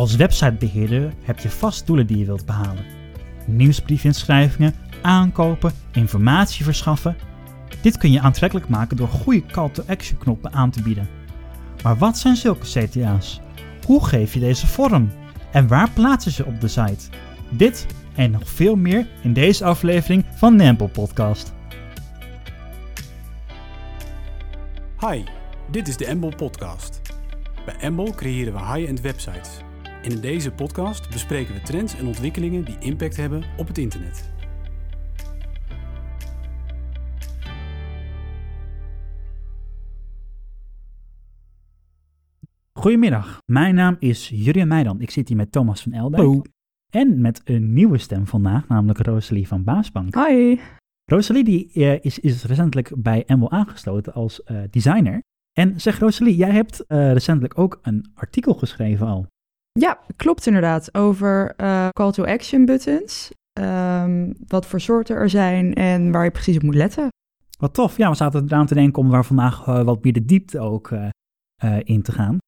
Als websitebeheerder heb je vast doelen die je wilt behalen. Nieuwsbriefinschrijvingen, aankopen, informatie verschaffen. Dit kun je aantrekkelijk maken door goede call-to-action knoppen aan te bieden. Maar wat zijn zulke CTA's? Hoe geef je deze vorm? En waar plaatsen ze op de site? Dit en nog veel meer in deze aflevering van Nempel Podcast. Hi, dit is de Embol Podcast. Bij Embol creëren we high-end websites. En in deze podcast bespreken we trends en ontwikkelingen die impact hebben op het internet. Goedemiddag, mijn naam is Jurjen Meidan. Ik zit hier met Thomas van Eldijk. Hallo. En met een nieuwe stem vandaag, namelijk Rosalie van Baasbank. Hi. Rosalie die, eh, is, is recentelijk bij Embol aangesloten als eh, designer. En zeg Rosalie, jij hebt eh, recentelijk ook een artikel geschreven al. Ja, klopt inderdaad. Over eh, call to action buttons. Ehm, wat voor soorten er zijn en waar je precies op moet letten. Wat tof. Ja, we zaten eraan te denken om daar vandaag eh, wat meer de diepte ook eh, in te gaan.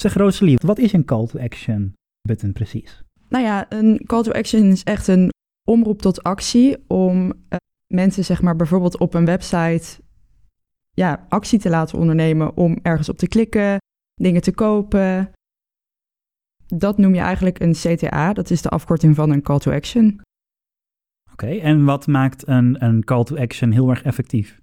Zeg Rosalie, wat is een call to action button precies? Nou ja, een call to action is echt een omroep tot actie om mensen zeg maar bijvoorbeeld op een website ja, actie te laten ondernemen om ergens op te klikken, dingen te kopen. Dat noem je eigenlijk een CTA, dat is de afkorting van een call to action. Oké, en wat maakt een, een call to action heel erg effectief?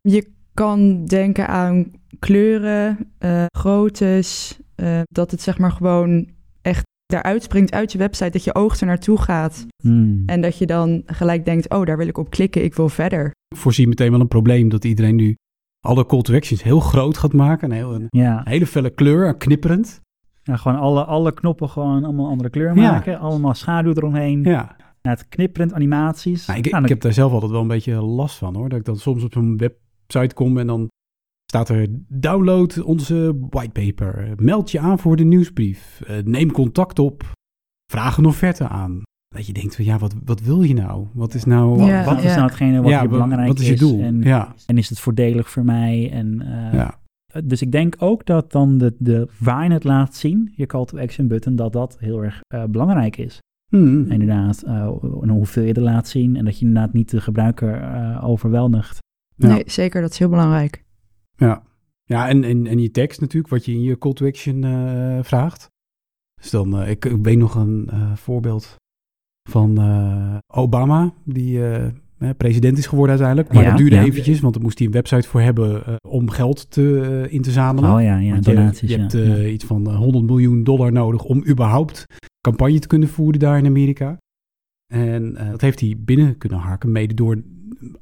Je kan denken aan kleuren, eh, groottes, eh, dat het zeg maar gewoon echt daaruit springt uit je website, dat je oog er naartoe gaat Hmm. en dat je dan gelijk denkt, oh daar wil ik op klikken, ik wil verder. Ik voorzie meteen wel een probleem dat iedereen nu alle call to actions heel groot gaat maken. Een, heel, een Ja, hele felle kleur, knipperend. Ja, gewoon alle, alle knoppen gewoon allemaal andere kleur Ja. maken. Allemaal schaduw eromheen. Ja, Ja, het knipperend animaties. nou, ik, ik dan- heb daar zelf altijd wel een beetje last van hoor. Dat ik dan soms op zo'n website kom en dan staat er download onze whitepaper. Meld je aan voor de nieuwsbrief. Eh, neem contact op. Vraag een offerte aan. Dat je denkt, van, ja, wat, wat wil je nou? Wat is nou... Ja, wat is ja. nou hetgene wat ja, wa- belangrijk wat is je doel? En, ja, en is het voordelig voor mij? En, eh, ja. Dus ik denk ook dat dan de, de, waar je het laat zien, je call to action button, dat dat heel erg eh, belangrijk is. Hmm. Inderdaad, eh, hoeveel je er laat zien en dat je inderdaad niet de gebruiker eh, overweldigt. Ja. Nee, zeker, dat is heel belangrijk. Ja, ja en, en, en je tekst natuurlijk, wat je in je call to action eh, vraagt. Dus dan, eh, ik, ik weet nog een eh, voorbeeld van eh, Obama, die eh, eh, president is geworden uiteindelijk. Maar Ja, dat duurde ja. eventjes, want daar moest hij een website voor hebben eh, om geld te, eh, in te zamelen. Oh ja, ja, Want je, donaties. je ja. hebt eh, iets van eh, 100 miljoen dollar nodig om überhaupt campagne te kunnen voeren daar in Amerika. En dat heeft hij binnen kunnen harken, mede door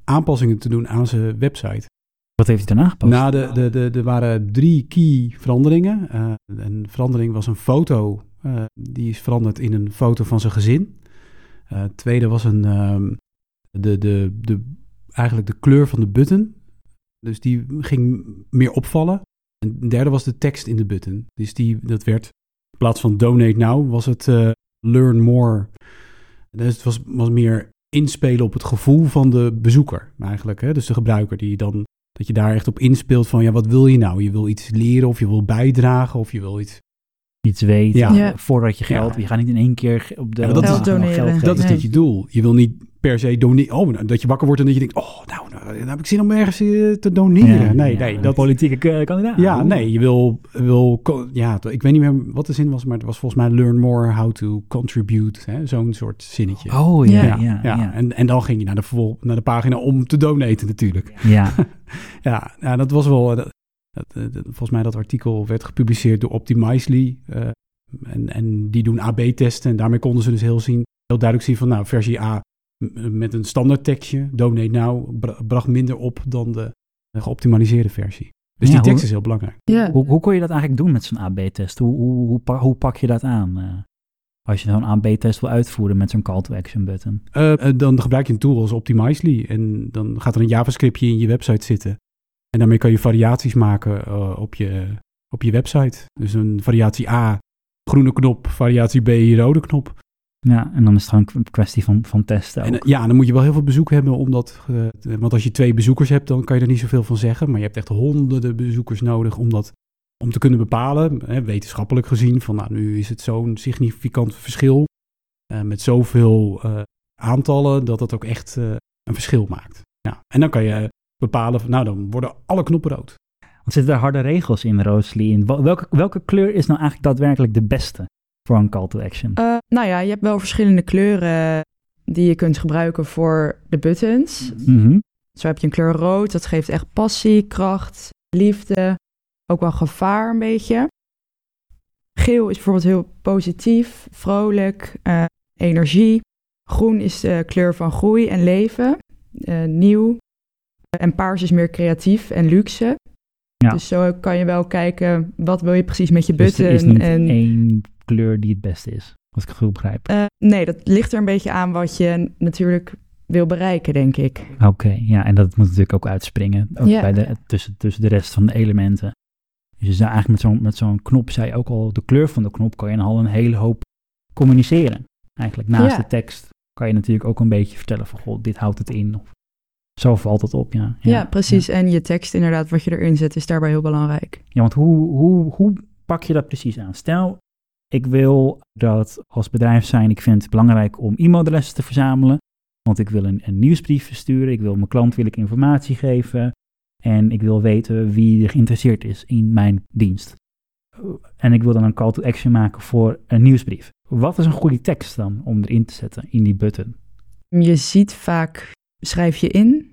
aanpassingen te doen aan zijn website. Wat heeft hij daarna gepost? Nou, de, de, de, er waren drie key veranderingen. Een verandering was een foto. die is veranderd in een foto van zijn gezin. Tweede was een, ehm, de, de, de, eigenlijk de kleur van de button. Dus die ging meer opvallen. En derde was de tekst in de button. Dus die, dat werd in plaats van donate now, was het eh, learn more. Dus het was, was meer inspelen op het gevoel van de bezoeker eigenlijk. Hè? Dus de gebruiker die dan dat je daar echt op inspeelt van, ja, wat wil je nou? Je wil iets leren of je wil bijdragen of je wil iets... Iets weten Ja. Voordat je geld. Ja. Je gaat niet in één keer op de. Ja, dat is- geld. Dat is Nee. dit je doel. Je wil niet per se doneren. Oh, nou, dat je wakker wordt en dat je denkt, oh, nou, nou, dan heb ik zin om ergens eh, te doneren. Ja, nee, ja, nee. Dat, politieke eh, kandidaat. ja, nee, je wil, wil, ja, ik weet niet meer wat de zin was, maar het was volgens mij learn more how to contribute. hè, Zo'n soort zinnetje. Oh ja, ja, Ja. En, en dan ging je naar de, vervol- naar de pagina om te donaten natuurlijk. Ja. Ja, ja dat was wel. Dat, dat, dat- volgens mij dat artikel werd gepubliceerd door Optimizely. eh, en, en die doen AB-testen. En daarmee konden ze dus heel, zien, heel duidelijk zien van, nou, versie A met een standaard tekstje, donate now, bra- bracht minder op dan de, de geoptimaliseerde versie. Dus Ja, die tekst hoe- is heel belangrijk. Ja, Hoe, hoe kon je dat eigenlijk doen met zo'n AB-test? Hoe, hoe, hoe, pa- hoe pak je dat aan? eh, als je zo'n AB-test wil uitvoeren met zo'n call-to-action button. Eh, eh, dan gebruik je een tool als Optimizely. En dan gaat er een JavaScriptje in je website zitten. En daarmee kan je variaties maken eh, op, je, op je website. Dus een variatie A, groene knop. Variatie B, rode knop. Ja, en dan is het gewoon een kwestie van, van testen ook. En, eh, ja, dan moet je wel heel veel bezoek hebben. Omdat, eh, want als je twee bezoekers hebt, dan kan je er niet zoveel van zeggen. Maar je hebt echt honderden bezoekers nodig om dat om te kunnen bepalen, hè, wetenschappelijk gezien, van nou, nu is het zo'n significant verschil uh, met zoveel uh, aantallen dat het ook echt een verschil maakt. Ja. En dan kan je bepalen, van, nou dan worden alle knoppen rood. Want zitten er harde regels in, Rosalie? Welke, welke kleur is nou eigenlijk daadwerkelijk de beste voor een call to action? nou ja, je hebt wel verschillende kleuren die je kunt gebruiken voor de buttons. Mm -hmm. Zo heb je een kleur rood, dat geeft echt passie, kracht, liefde, ook wel gevaar een beetje. Geel is bijvoorbeeld heel positief, vrolijk, uh, energie. Groen is de kleur van groei en leven, uh, nieuw. En paars is meer creatief en luxe. Ja. Dus zo kan je wel kijken, wat wil je precies met je button. Dus er is niet en, één kleur die het beste is, als ik het goed begrijp. Uh, nee, dat ligt er een beetje aan wat je natuurlijk wil bereiken, denk ik. Oké, okay, ja, en dat moet natuurlijk ook uitspringen. Ook bij de, tussen, tussen de rest van de elementen. Dus je zou eigenlijk met zo'n met zo'n knop, zei je ook al, de kleur van de knop kan je al een hele hoop communiceren. Eigenlijk naast Ja. de tekst kan je natuurlijk ook een beetje vertellen van, goh, dit houdt het in. Of zo valt het op, ja. Ja, precies. En je tekst inderdaad, wat je erin zet, is daarbij heel belangrijk. Ja, want hoe, hoe, hoe pak je dat precies aan? Stel, ik wil dat als bedrijf zijn, ik vind het belangrijk om e-mailadressen te verzamelen. Want ik wil een, een nieuwsbrief versturen, ik wil mijn klant wil ik informatie geven. En ik wil weten wie er geïnteresseerd is in mijn dienst. En ik wil dan een call to action maken voor een nieuwsbrief. Wat is een goede tekst dan om erin te zetten in die button? Je ziet vaak, schrijf je in.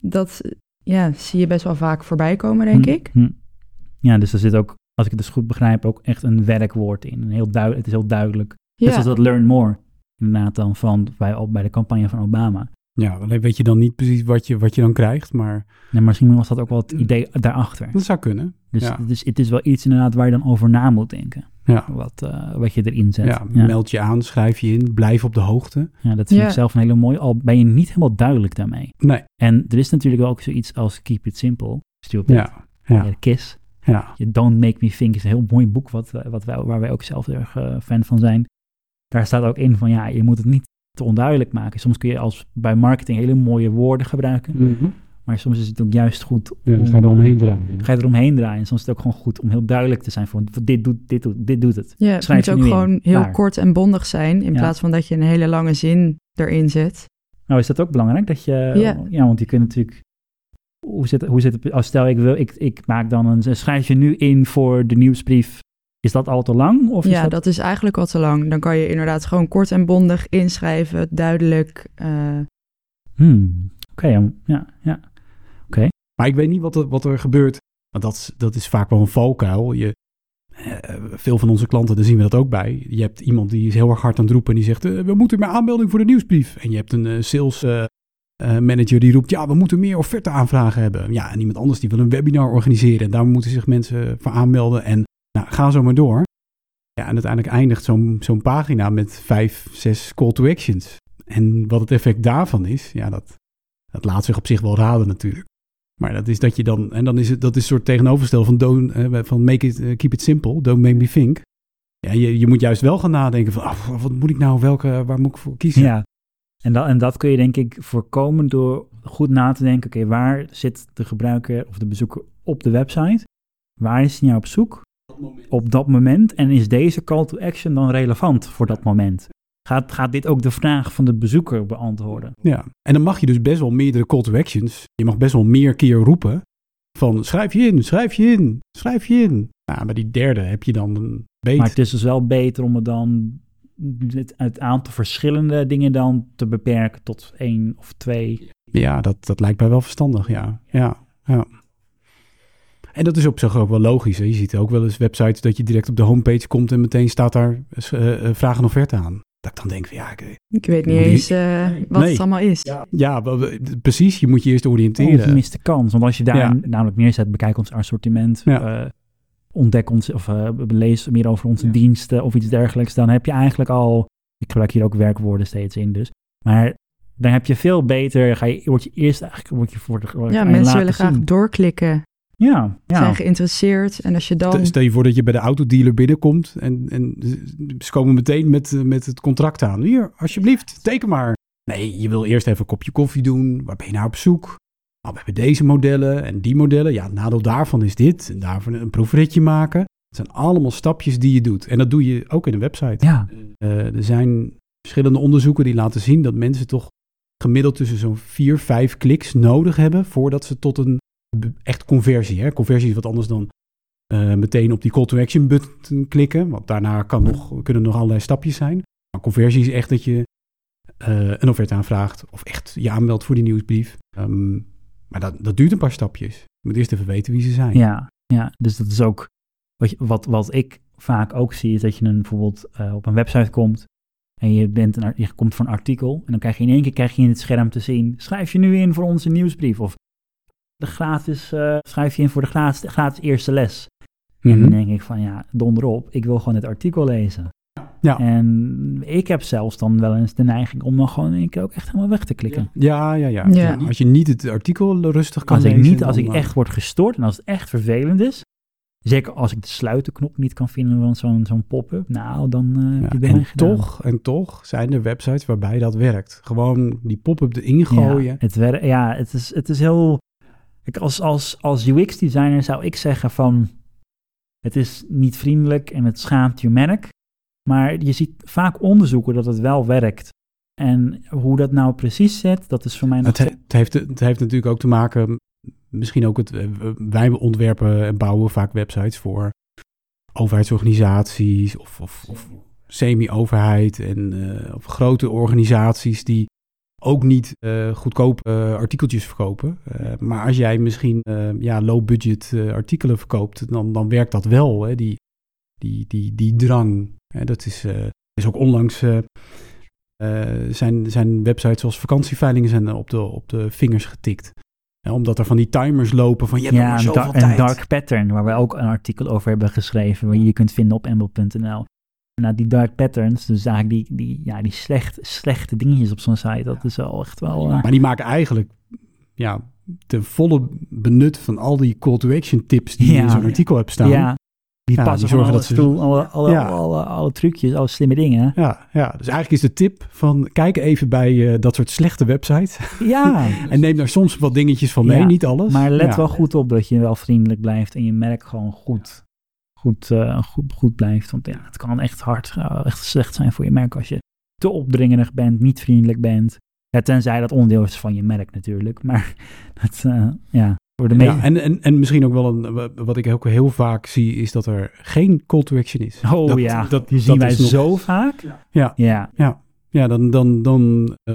Dat ja, zie je best wel vaak voorbij komen, denk Hm, ik. hm. Ja, dus er zit ook, als ik het dus goed begrijp, ook echt een werkwoord in. Een heel duid- het is heel duidelijk. Net Ja, zoals dat learn more, inderdaad dan van, bij, bij de campagne van Obama. Ja, alleen weet je dan niet precies wat je, wat je dan krijgt, maar Nee, maar misschien was dat ook wel het idee daarachter. dat zou kunnen. Dus Ja. het, is, het is wel iets inderdaad waar je dan over na moet denken. Ja. Wat, eh, wat je erin zet. Ja, ja. meld je aan, schrijf je in, blijf op de hoogte. Ja, dat vind Ja. ik zelf een hele mooie. Al ben je niet helemaal duidelijk daarmee. Nee, En er is natuurlijk wel ook zoiets als Keep It Simple. Stupid. ja, ja, Ja, Kiss. Ja. Je Don't Make Me Think is een heel mooi boek wat, wat wij, waar wij ook zelf heel erg eh, fan van zijn. Daar staat ook in van ja, je moet het niet te onduidelijk maken. Soms kun je als bij marketing hele mooie woorden gebruiken. Maar soms is het ook juist goed Ja, om, dan ga je er omheen draaien. ga je eromheen draaien. En soms is het ook gewoon goed om heel duidelijk te zijn van dit doet, dit doet, dit doet het. ja het moet ook in. gewoon heel kort en bondig zijn. In Ja. plaats van dat je een hele lange zin erin zet. Nou is dat ook belangrijk dat je, Ja. ja, want je kunt natuurlijk, hoe zit, hoe zit het, als stel ik wil, ik, ik maak dan een, schrijf je nu in voor de nieuwsbrief, is dat al te lang? Of is ja, dat, dat is eigenlijk al te lang. Dan kan je inderdaad gewoon kort en bondig inschrijven, duidelijk. eh, Hmm, Oké, ja, ja, ja. Maar ik weet niet wat er, wat er gebeurt. Want dat, is- dat is vaak wel een valkuil. Je, eh, veel van onze klanten, daar zien we dat ook bij. Je hebt iemand die is heel erg hard aan het roepen en die zegt... eh, we moeten meer aanmelding voor de nieuwsbrief. En je hebt een sales manager die roept... ja, we moeten meer offerte aanvragen hebben. Ja, en iemand anders die wil een webinar organiseren. En daar moeten zich mensen voor aanmelden. En nou, ga zo maar door. Ja, en uiteindelijk eindigt zo'n pagina met vijf, zes call to actions. En wat het effect daarvan is, ja, dat, dat laat zich op zich wel raden natuurlijk. Maar dat is dat je dan, en dan is het dat is een soort tegenoverstel van, don't, eh, van make it, eh, keep it simple, don't make me think. Ja, je, je moet juist wel gaan nadenken van, ah, wat moet ik nou, welke, waar moet ik voor kiezen? Ja, en dat, en dat kun je denk ik voorkomen door goed na te denken, oké, waar zit de gebruiker of de bezoeker op de website? Waar is hij nou op zoek? Op dat moment. En is deze call to action dan relevant voor dat moment? Gaat, gaat dit ook de vraag van de bezoeker beantwoorden? Ja, en dan mag je dus best wel meerdere call to actions. Je mag best wel meer keer roepen van, schrijf je in, schrijf je in, schrijf je in. Nou, bij die derde heb je dan een beet. Maar het is dus wel beter om het dan het, het aantal verschillende dingen dan te beperken tot één of twee. Ja, dat, dat lijkt mij wel verstandig, ja. ja. ja. En dat is op zich ook wel logisch. Hè. Je ziet ook wel eens websites dat je direct op de homepage komt en meteen staat daar eh, eh, vraag en offerte aan. Dat ik dan denk van ja, ik- ik weet niet eens eh, wat Nee. het allemaal is. ja, precies. Je moet je eerst Of je oriënteren. mist de kans. Want als je daar Ja. namelijk neerzet, bekijk ons assortiment, Ja. eh, ontdek ons of eh, lees meer over onze Ja. diensten of iets dergelijks, dan heb je eigenlijk al, ik gebruik hier ook werkwoorden steeds in dus, maar dan heb je veel beter, ga je, word je eerst eigenlijk, word je voor de, Ja, mensen laten willen graag doorklikken, Ja, ja. zijn geïnteresseerd. En als je dan... Stel je voor dat je bij de autodealer binnenkomt en, en ze komen meteen met, eh, met het contract aan. Hier, alsjeblieft, teken maar. Nee, je wil eerst even een kopje koffie doen. Waar ben je naar op zoek? Oh, we hebben deze modellen en die modellen. Ja, het nadeel daarvan is dit. En daarvan een proefritje maken. Het zijn allemaal stapjes die je doet. En dat doe je ook in een website. Ja, Eh, er zijn verschillende onderzoeken die laten zien dat mensen toch gemiddeld tussen zo'n vier, vijf kliks nodig hebben voordat ze tot een echt conversie. Hè? Conversie is wat anders dan eh, meteen op die call to action button klikken. Want daarna kan nog, kunnen nog allerlei stapjes zijn. Maar conversie is echt dat je eh, een offerte aanvraagt of echt je aanmeldt voor die nieuwsbrief. Ehm, maar dat, dat duurt een paar stapjes. Je moet eerst even weten wie ze zijn. ja, ja. Dus dat is ook wat, je- wat, wat ik vaak ook zie, is dat je een, bijvoorbeeld eh, op een website komt en je, bent een, je komt voor een artikel en dan krijg je in één keer krijg je in het scherm te zien, schrijf je nu in voor onze nieuwsbrief of de gratis, eh, schrijf je in voor de gratis, gratis eerste les. En Mhm. dan denk ik van ja, donder op, ik wil gewoon het artikel lezen. Ja. En ik heb zelfs dan wel eens de neiging om dan gewoon in één keer ook echt helemaal weg te klikken. Ja, ja, ja, Ja. ja. Als je niet het artikel rustig kan Als ik, niet, als ik eh, echt word gestoord en als het echt vervelend is, zeker als ik de sluitenknop niet kan vinden van zo'n zo'n pop-up, nou, dan eh heb Ja, mij en toch, en toch zijn er websites waarbij dat werkt. Gewoon die pop-up erin gooien. Ja, het, wer- ja, het, is, het is heel... Ik, als, als, als UX-designer zou ik zeggen van... Het is niet vriendelijk en het schaamt je merk. Maar je ziet vaak onderzoeken dat het wel werkt. En hoe dat nou precies zit, dat is voor mij nog... Het, he- het, heeft, het heeft natuurlijk ook te maken, misschien ook het, eh, wij ontwerpen en bouwen vaak websites voor overheidsorganisaties of, of, of semi-overheid en eh, of grote organisaties die ook niet eh, goedkoop eh, artikeltjes verkopen. Maar als jij misschien ja, low-budget artikelen verkoopt, dan, dan werkt dat wel. Hè? Die, die, die, die drang. Hè? Dat is, eh, is ook onlangs eh, eh, zijn, zijn websites zoals vakantieveilingen zijn op de, op de vingers getikt. Ja, omdat er van die timers lopen van je hebt ja, maar zoveel da- een tijd. dark pattern, waar we ook een artikel over hebben geschreven, waar je je kunt vinden op embl.nl. Nou, die dark patterns, dus eigenlijk die, die, ja, die slecht, slechte dingetjes op zo'n site, dat is wel echt wel... Maar die maken eigenlijk ja, ten volle benut van al die call to action tips die je Ja. in zo'n artikel hebt staan. Die Ja, passen die zorgen alle, dat ze- stoel, alle, alle, Ja. alle, alle trucjes, alle slimme dingen. Ja, ja, dus eigenlijk is de tip van kijk even bij eh, dat soort slechte websites. Ja, en neem daar soms wat dingetjes van mee, Ja, niet alles. maar let wel goed op dat je wel vriendelijk blijft en je merk gewoon goed, goed, eh, goed, goed blijft. Want ja, het kan echt hard, eh, echt slecht zijn voor je merk als je te opdringerig bent, niet vriendelijk bent. Ja, tenzij dat onderdeel is van je merk natuurlijk. Maar dat, ja, voor de meeste... Ja, en, en, en misschien ook wel een, wat ik ook heel vaak zie, is dat er geen call to action is. Oh Dat- ja, dat- die zien dat wij nog- zo vaak. Ja. Ja, Ja, dan, dan, dan eh,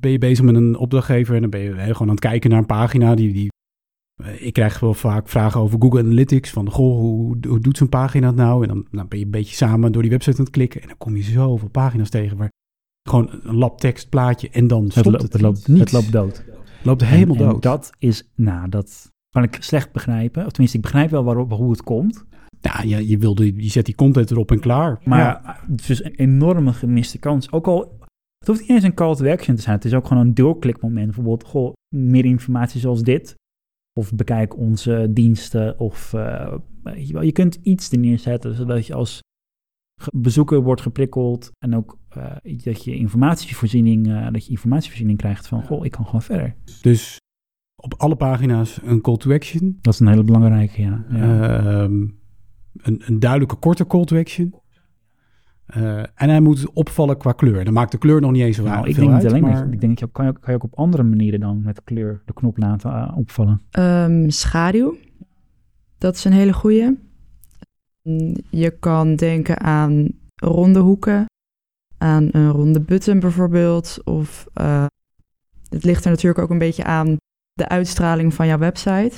ben je bezig met een opdrachtgever en dan ben je gewoon aan het kijken naar een pagina. Die, die, eh, ik krijg wel vaak vragen over Google Analytics. Van, goh, hoe, hoe doet zo'n pagina het nou? En dan, dan ben je een beetje samen door die website aan het klikken. En dan kom je zoveel pagina's tegen waar gewoon een lab tekst, plaatje en dan het, stopt loopt, het. het, loopt, Niets. het loopt dood. Loopt helemaal En- en dood. dat is, nou, dat kan ik slecht begrijpen. Of tenminste, ik begrijp wel waarop, hoe het komt. Ja, je, je, wilde, je zet die content erop en klaar. Maar Ja. het is dus een enorme gemiste kans. Ook al, het hoeft niet eens een call to action te zijn. Het is ook gewoon een doorklikmoment. Bijvoorbeeld, goh, meer informatie zoals dit. Of bekijk onze diensten. Of eh, je kunt iets er neerzetten, zodat je als bezoeker wordt geprikkeld. En ook eh, dat je informatievoorziening, eh, dat je informatievoorziening krijgt van, goh, ik kan gewoon verder. Dus op alle pagina's een call to action. Dat is een hele belangrijke, ja. ja. Ehm, een, een duidelijke korte call to action. Eh, en hij moet opvallen qua kleur. Dan maakt de kleur nog niet eens zo nou, ik veel denk niet uit, alleen maar- dat. Ik denk dat je, kan, je ook, kan je ook op andere manieren dan met kleur de knop laten opvallen. Ehm, schaduw. Dat is een hele goeie. Je kan denken aan ronde hoeken, aan een ronde button bijvoorbeeld. Of eh, het ligt er natuurlijk ook een beetje aan de uitstraling van jouw website.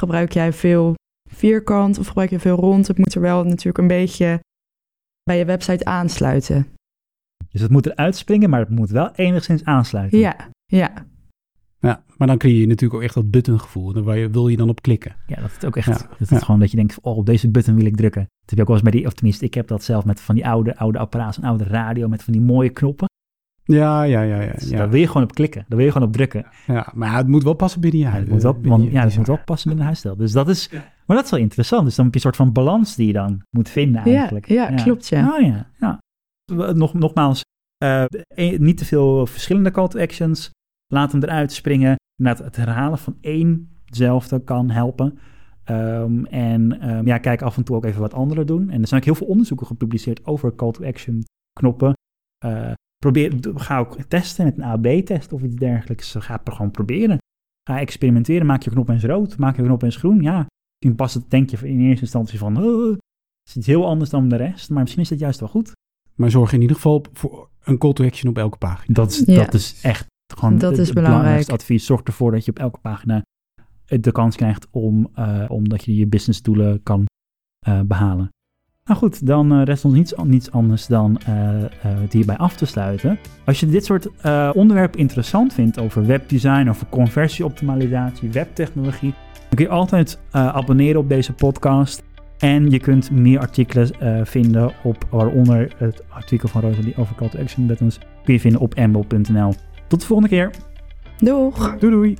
Gebruik jij veel vierkant of gebruik je veel rond? Het moet er wel natuurlijk een beetje bij je website aansluiten. Dus het moet eruit springen, maar het moet wel enigszins aansluiten. Ja, ja. Ja, maar dan creëer je natuurlijk ook echt dat buttongevoel. Daar waar je, wil je dan op klikken. Ja, dat is ook echt. Ja, dat is ja. gewoon dat je denkt, oh, op deze button wil ik drukken. Dat heb je ook wel eens bij die, of tenminste, ik heb dat zelf met van die oude, oude apparaten, een oude radio met van die mooie knoppen. Ja, ja, ja. ja, Dus ja. Daar wil je gewoon op klikken, daar wil je gewoon op drukken. ja maar het moet wel passen binnen je Ja, huis. het moet wel, binnen want, je ja, dat moet wel passen binnen de huisstijl. Dus dat is, maar dat is wel interessant. Dus dan heb je een soort van balans die je dan moet vinden Ja, eigenlijk. ja, klopt, ja. Oh ja, ja. Nog, nogmaals, eh, eh, niet te veel verschillende call to actions. Laat hem eruit springen. inderdaad het herhalen van éénzelfde kan helpen. Ehm, en ehm, ja, kijk af en toe ook even wat anderen doen. En er zijn ook heel veel onderzoeken gepubliceerd over call to action knoppen. Uh, probeer, ga ook testen met een AB-test of iets dergelijks. Ga het gewoon proberen. Ga experimenteren. Maak je knop eens rood. Maak je knop eens groen. Ja, misschien past het, denk je in eerste instantie van... het is iets heel anders dan de rest. Maar misschien is het juist wel goed. Maar zorg in ieder geval voor een call to action op elke pagina. Dat is, dat is echt gewoon dat het, is belangrijk. advies. Zorg ervoor dat je op elke pagina de kans krijgt om, uh, omdat je je business doelen kan uh, behalen. Nou goed, dan uh, rest ons niets, niets anders dan het hierbij af te sluiten. Als je dit soort onderwerpen interessant vindt over webdesign, over conversieoptimalisatie, webtechnologie, dan kun je altijd abonneren op deze podcast. En je kunt meer artikelen vinden op, waaronder het artikel van Rosalie over call to action buttons, kun je vinden op ambo.nl. Tot de volgende keer. Doeg. Doei doei.